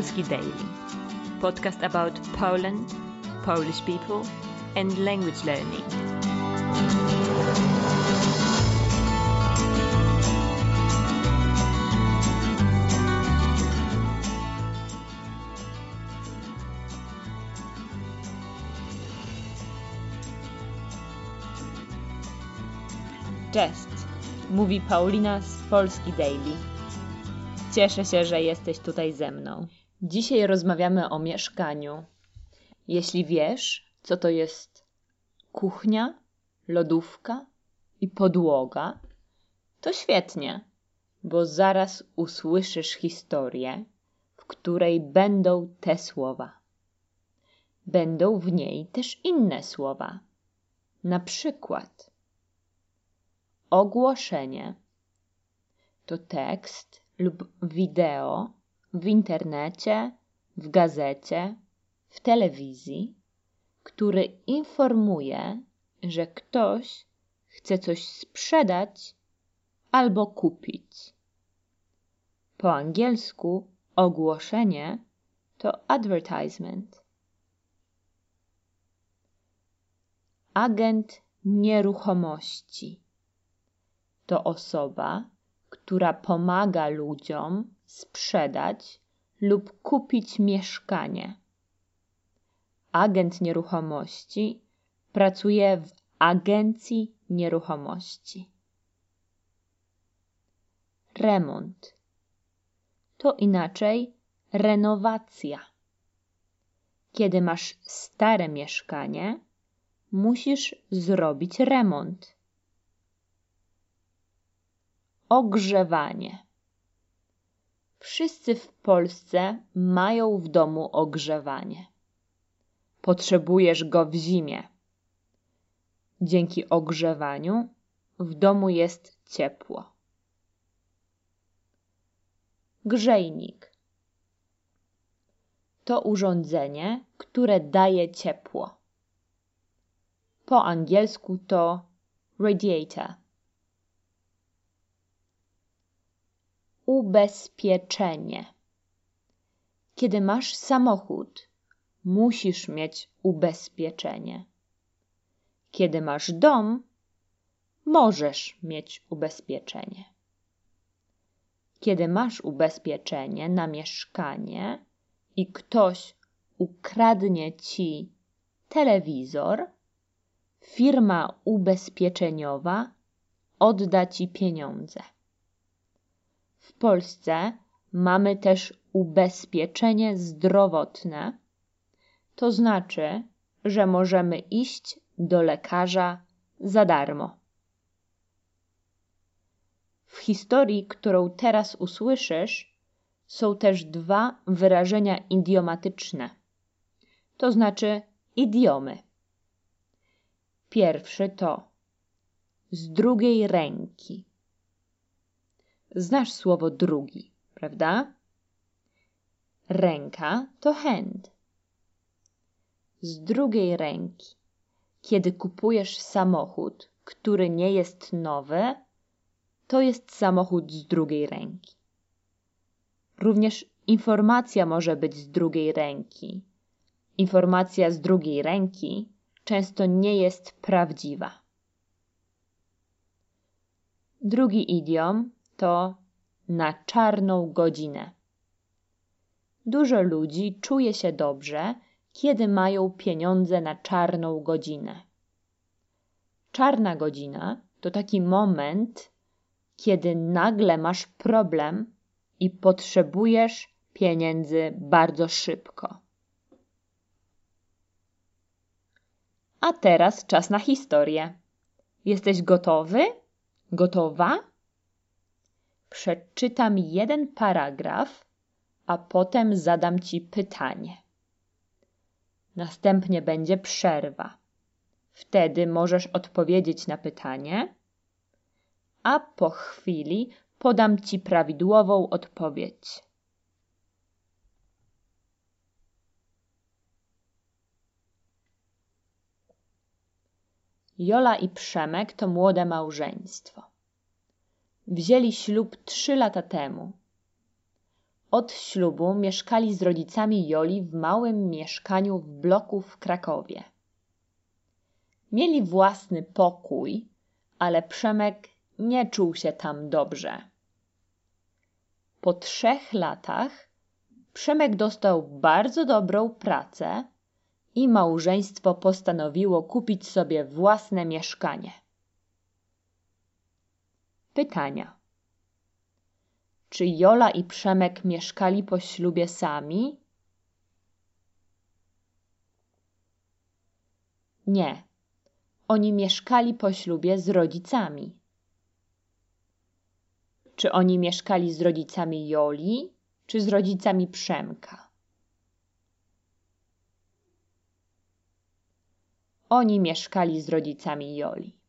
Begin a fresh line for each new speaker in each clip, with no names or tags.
Polski Daily, podcast about Poland, Polish people, and language learning. Cześć, mówi Paulina z Polski Daily. Cieszę się, że jesteś tutaj ze mną. Dzisiaj rozmawiamy o mieszkaniu. Jeśli wiesz, co to jest kuchnia, lodówka i podłoga, to świetnie, bo zaraz usłyszysz historię, w której będą te słowa. Będą w niej też inne słowa. Na przykład ogłoszenie to tekst lub wideo w internecie, w gazecie, w telewizji, który informuje, że ktoś chce coś sprzedać albo kupić. Po angielsku ogłoszenie to advertisement. Agent nieruchomości to osoba, która pomaga ludziom sprzedać lub kupić mieszkanie. Agent nieruchomości pracuje w agencji nieruchomości. Remont to inaczej renowacja. Kiedy masz stare mieszkanie, musisz zrobić remont. Ogrzewanie. Wszyscy w Polsce mają w domu ogrzewanie. Potrzebujesz go w zimie. Dzięki ogrzewaniu w domu jest ciepło. Grzejnik to urządzenie, które daje ciepło. Po angielsku to radiator. Ubezpieczenie. Kiedy masz samochód, musisz mieć ubezpieczenie. Kiedy masz dom, możesz mieć ubezpieczenie. Kiedy masz ubezpieczenie na mieszkanie i ktoś ukradnie ci telewizor, firma ubezpieczeniowa odda ci pieniądze. W Polsce mamy też ubezpieczenie zdrowotne, to znaczy, że możemy iść do lekarza za darmo. W historii, którą teraz usłyszysz, są też dwa wyrażenia idiomatyczne, to znaczy idiomy. Pierwszy to z drugiej ręki. Znasz słowo drugi, prawda? Ręka to hand. Z drugiej ręki. Kiedy kupujesz samochód, który nie jest nowy, to jest samochód z drugiej ręki. Również informacja może być z drugiej ręki. Informacja z drugiej ręki często nie jest prawdziwa. Drugi idiom to na czarną godzinę. Dużo ludzi czuje się dobrze, kiedy mają pieniądze na czarną godzinę. Czarna godzina to taki moment, kiedy nagle masz problem i potrzebujesz pieniędzy bardzo szybko. A teraz czas na historię. Jesteś gotowy? Gotowa? Przeczytam jeden paragraf, a potem zadam ci pytanie. Następnie będzie przerwa. Wtedy możesz odpowiedzieć na pytanie, a po chwili podam ci prawidłową odpowiedź. Jola i Przemek to młode małżeństwo. Wzięli ślub trzy lata temu. od ślubu mieszkali z rodzicami Joli w małym mieszkaniu w bloku w Krakowie. Mieli własny pokój, ale Przemek nie czuł się tam dobrze. Po trzech latach Przemek dostał bardzo dobrą pracę i małżeństwo postanowiło kupić sobie własne mieszkanie. Pytania. Czy Jola i Przemek mieszkali po ślubie sami? Nie. Oni mieszkali po ślubie z rodzicami. Czy oni mieszkali z rodzicami Joli, czy z rodzicami Przemka? Oni mieszkali z rodzicami Joli.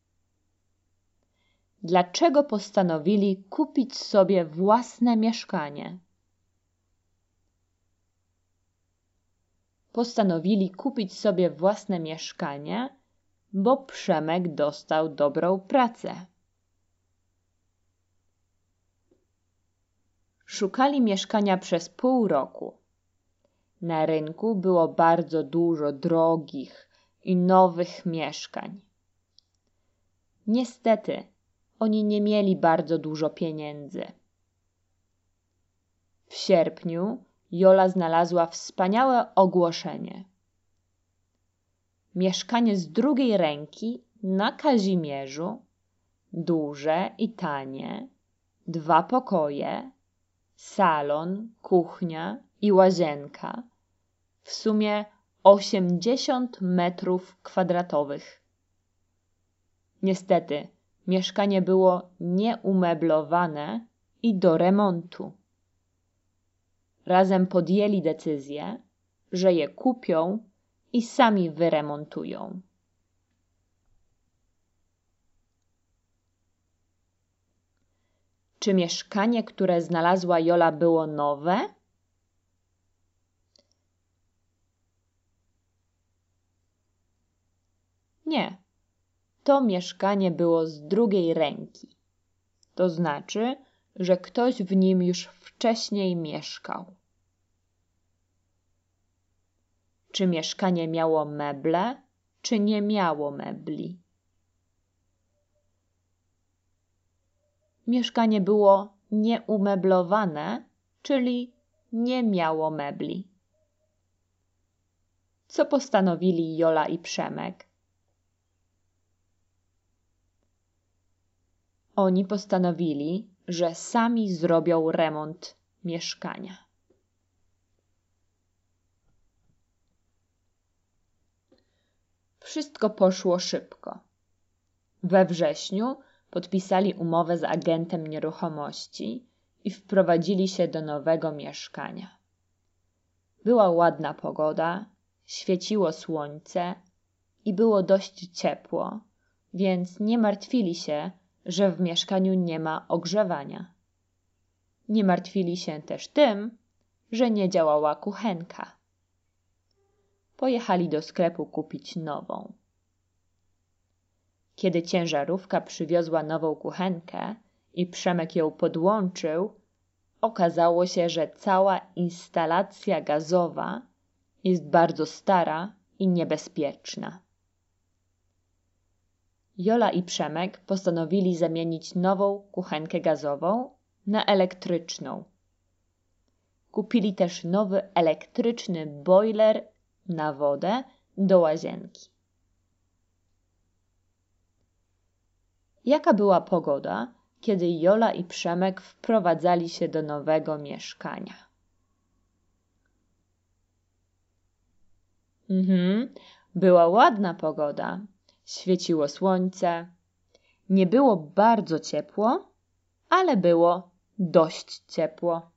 Dlaczego postanowili kupić sobie własne mieszkanie? Postanowili kupić sobie własne mieszkanie, bo Przemek dostał dobrą pracę. Szukali mieszkania przez pół roku. Na rynku było bardzo dużo drogich i nowych mieszkań. Niestety, oni nie mieli bardzo dużo pieniędzy. W sierpniu Jola znalazła wspaniałe ogłoszenie. Mieszkanie z drugiej ręki na Kazimierzu, duże i tanie, dwa pokoje, salon, kuchnia i łazienka, w sumie 80 metrów kwadratowych. Niestety, mieszkanie było nieumeblowane i do remontu. Razem podjęli decyzję, że je kupią i sami wyremontują. Czy mieszkanie, które znalazła Jola, było nowe? Nie. To mieszkanie było z drugiej ręki. To znaczy, że ktoś w nim już wcześniej mieszkał. Czy mieszkanie miało meble, czy nie miało mebli? Mieszkanie było nieumeblowane, czyli nie miało mebli. Co postanowili Jola i Przemek? Oni postanowili, że sami zrobią remont mieszkania. Wszystko poszło szybko. We wrześniu podpisali umowę z agentem nieruchomości i wprowadzili się do nowego mieszkania. Była ładna pogoda, świeciło słońce i było dość ciepło, więc nie martwili się, że w mieszkaniu nie ma ogrzewania. Nie martwili się też tym, że nie działała kuchenka. Pojechali do sklepu kupić nową. Kiedy ciężarówka przywiozła nową kuchenkę i Przemek ją podłączył, okazało się, że cała instalacja gazowa jest bardzo stara i niebezpieczna. Jola i Przemek postanowili zamienić nową kuchenkę gazową na elektryczną. Kupili też nowy elektryczny boiler na wodę do łazienki. Jaka była pogoda, kiedy Jola i Przemek wprowadzali się do nowego mieszkania? Mhm, była ładna pogoda. Świeciło słońce. Nie było bardzo ciepło, ale było dość ciepło.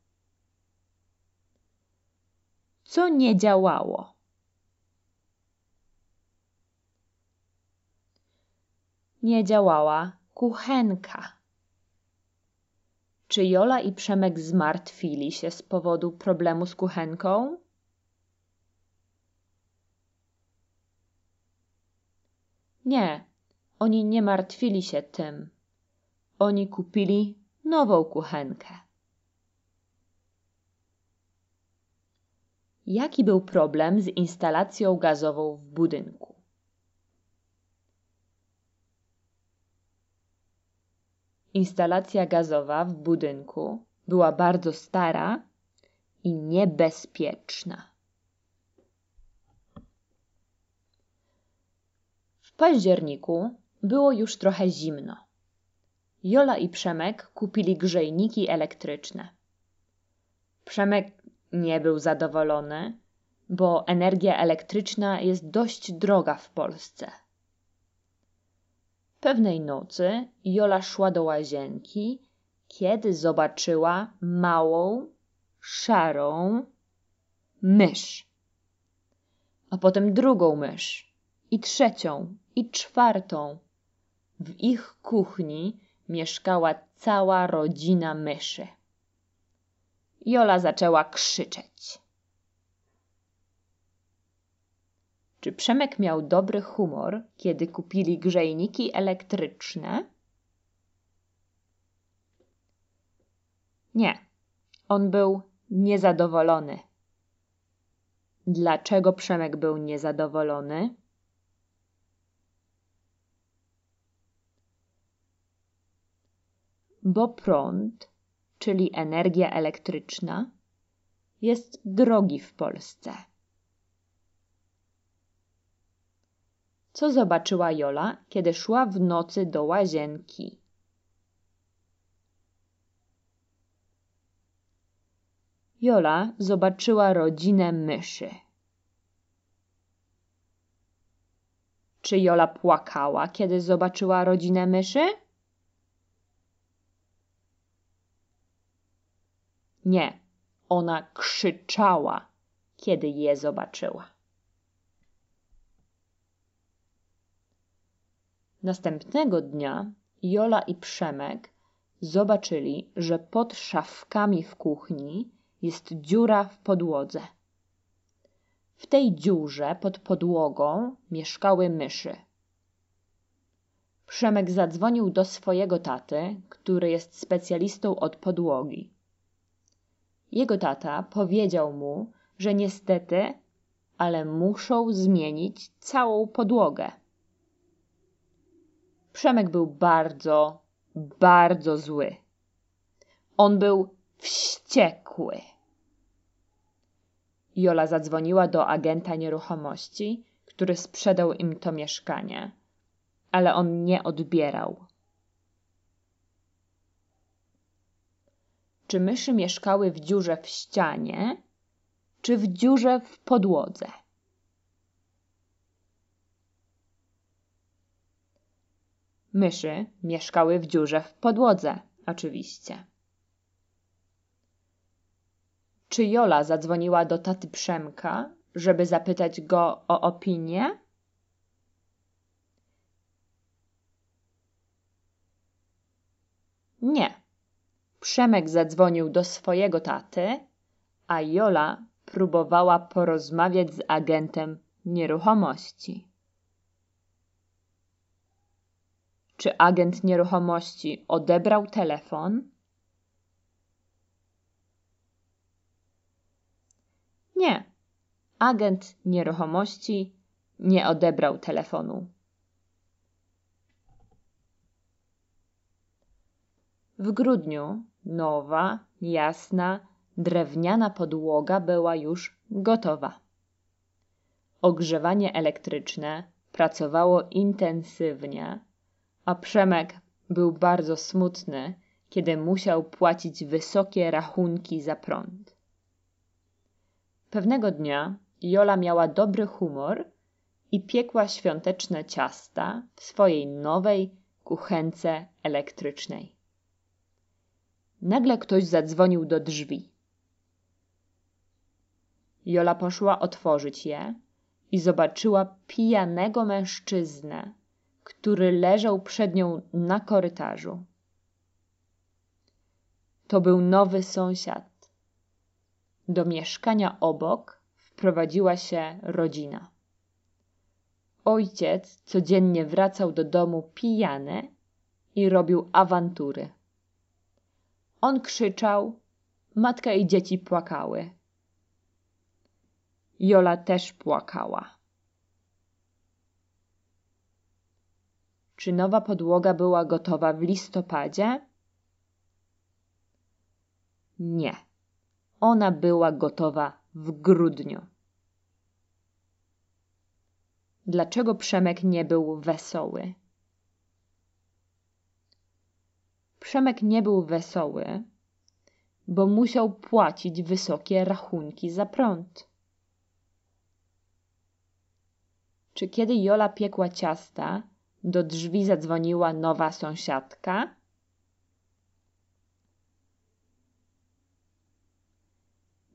Co nie działało? nie działała kuchenka. Czy Jola i Przemek zmartwili się z powodu problemu z kuchenką? Nie, oni nie martwili się tym. Oni kupili nową kuchenkę. Jaki był problem z instalacją gazową w budynku? Instalacja gazowa w budynku była bardzo stara i niebezpieczna. Październiku było już trochę zimno. Jola i Przemek kupili grzejniki elektryczne. Przemek nie był zadowolony, bo energia elektryczna jest dość droga w Polsce. Pewnej nocy Jola szła do łazienki, kiedy zobaczyła małą, szarą mysz. A potem drugą mysz, i trzecią, i czwartą. W ich kuchni mieszkała cała rodzina myszy. Jola zaczęła krzyczeć. Czy Przemek miał dobry humor, kiedy kupili grzejniki elektryczne? Nie, on był niezadowolony. Dlaczego Przemek był niezadowolony? Bo prąd czyli energia elektryczna, jest drogi w Polsce. Co zobaczyła Jola, kiedy szła w nocy do łazienki? Jola zobaczyła rodzinę myszy. Czy Jola płakała, kiedy zobaczyła rodzinę myszy? Nie, ona krzyczała, kiedy je zobaczyła. Następnego dnia Jola i Przemek zobaczyli, że pod szafkami w kuchni jest dziura w podłodze. W tej dziurze pod podłogą mieszkały myszy. Przemek zadzwonił do swojego taty, który jest specjalistą od podłogi. Jego tata powiedział mu, że niestety, ale muszą zmienić całą podłogę. Przemek był bardzo, bardzo zły. On był wściekły. Jola zadzwoniła do agenta nieruchomości, który sprzedał im to mieszkanie, ale on nie odbierał. Czy myszy mieszkały w dziurze w ścianie, czy w dziurze w podłodze. Myszy mieszkały w dziurze w podłodze, oczywiście. Czy Jola zadzwoniła do taty Przemka, żeby zapytać go o opinię? Nie. Przemek zadzwonił do swojego taty, a Jola próbowała porozmawiać z agentem nieruchomości. Czy agent nieruchomości odebrał telefon? Nie. Agent nieruchomości nie odebrał telefonu. W grudniu nowa, jasna, drewniana podłoga była już gotowa. Ogrzewanie elektryczne pracowało intensywnie, a Przemek był bardzo smutny, kiedy musiał płacić wysokie rachunki za prąd. Pewnego dnia Jola miała dobry humor i piekła świąteczne ciasta w swojej nowej kuchence elektrycznej. Nagle ktoś zadzwonił do drzwi. Jola poszła otworzyć je i zobaczyła pijanego mężczyznę, który leżał przed nią na korytarzu. To był nowy sąsiad. Do mieszkania obok wprowadziła się rodzina. Ojciec codziennie wracał do domu pijany i robił awantury. On krzyczał, matka i dzieci płakały. Jola też płakała. Czy nowa podłoga była gotowa w listopadzie? Nie. Ona była gotowa w grudniu. Dlaczego Przemek nie był wesoły? Przemek nie był wesoły, bo musiał płacić wysokie rachunki za prąd. Czy kiedy Jola piekła ciasta, do drzwi zadzwoniła nowa sąsiadka?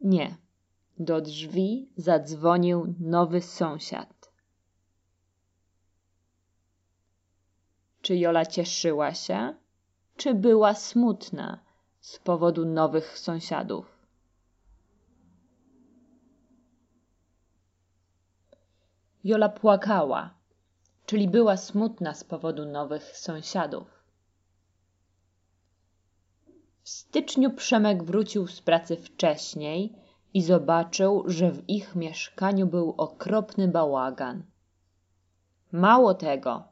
Nie. Do drzwi zadzwonił nowy sąsiad. Czy Jola cieszyła się, czy była smutna z powodu nowych sąsiadów? Jola płakała, czyli była smutna z powodu nowych sąsiadów. W styczniu Przemek wrócił z pracy wcześniej i zobaczył, że w ich mieszkaniu był okropny bałagan. Mało tego,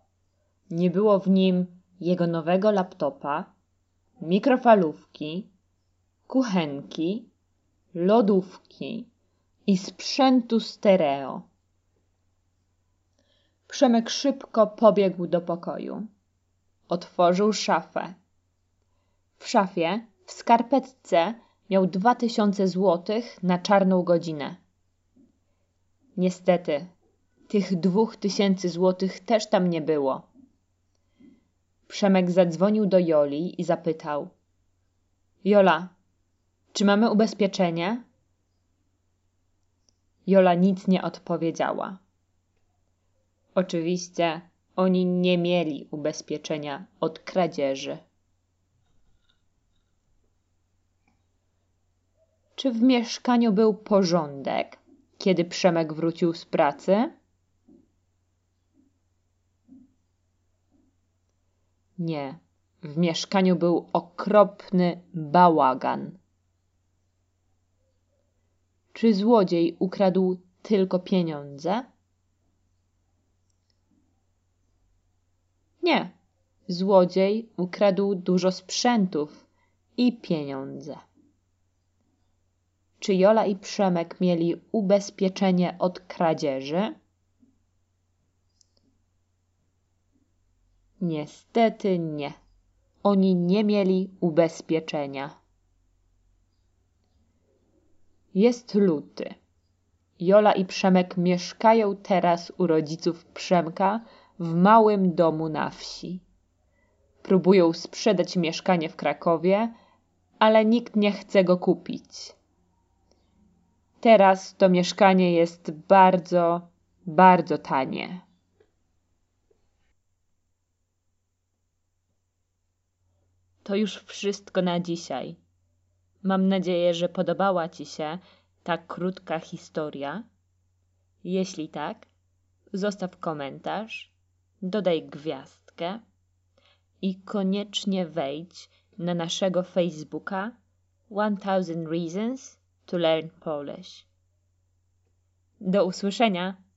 nie było w nim jego nowego laptopa, mikrofalówki, kuchenki, lodówki i sprzętu stereo. Przemek szybko pobiegł do pokoju. Otworzył szafę. W szafie, w skarpetce, miał dwa tysiące złotych na czarną godzinę. Niestety, tych dwóch tysięcy złotych też tam nie było. Przemek zadzwonił do Joli i zapytał: Jola, czy mamy ubezpieczenie? Jola nic nie odpowiedziała. Oczywiście oni nie mieli ubezpieczenia od kradzieży. Czy w mieszkaniu był porządek, kiedy Przemek wrócił z pracy? Nie. W mieszkaniu był okropny bałagan. Czy złodziej ukradł tylko pieniądze? Nie. Złodziej ukradł dużo sprzętów i pieniądze. Czy Jola i Przemek mieli ubezpieczenie od kradzieży? Niestety nie. Oni nie mieli ubezpieczenia. Jest luty. Jola i Przemek mieszkają teraz u rodziców Przemka w małym domu na wsi. Próbują sprzedać mieszkanie w Krakowie, ale nikt nie chce go kupić. Teraz to mieszkanie jest bardzo, bardzo tanie. To już wszystko na dzisiaj. Mam nadzieję, że podobała Ci się ta krótka historia. Jeśli tak, zostaw komentarz, dodaj gwiazdkę i koniecznie wejdź na naszego Facebooka 1000 Reasons to Learn Polish. Do usłyszenia!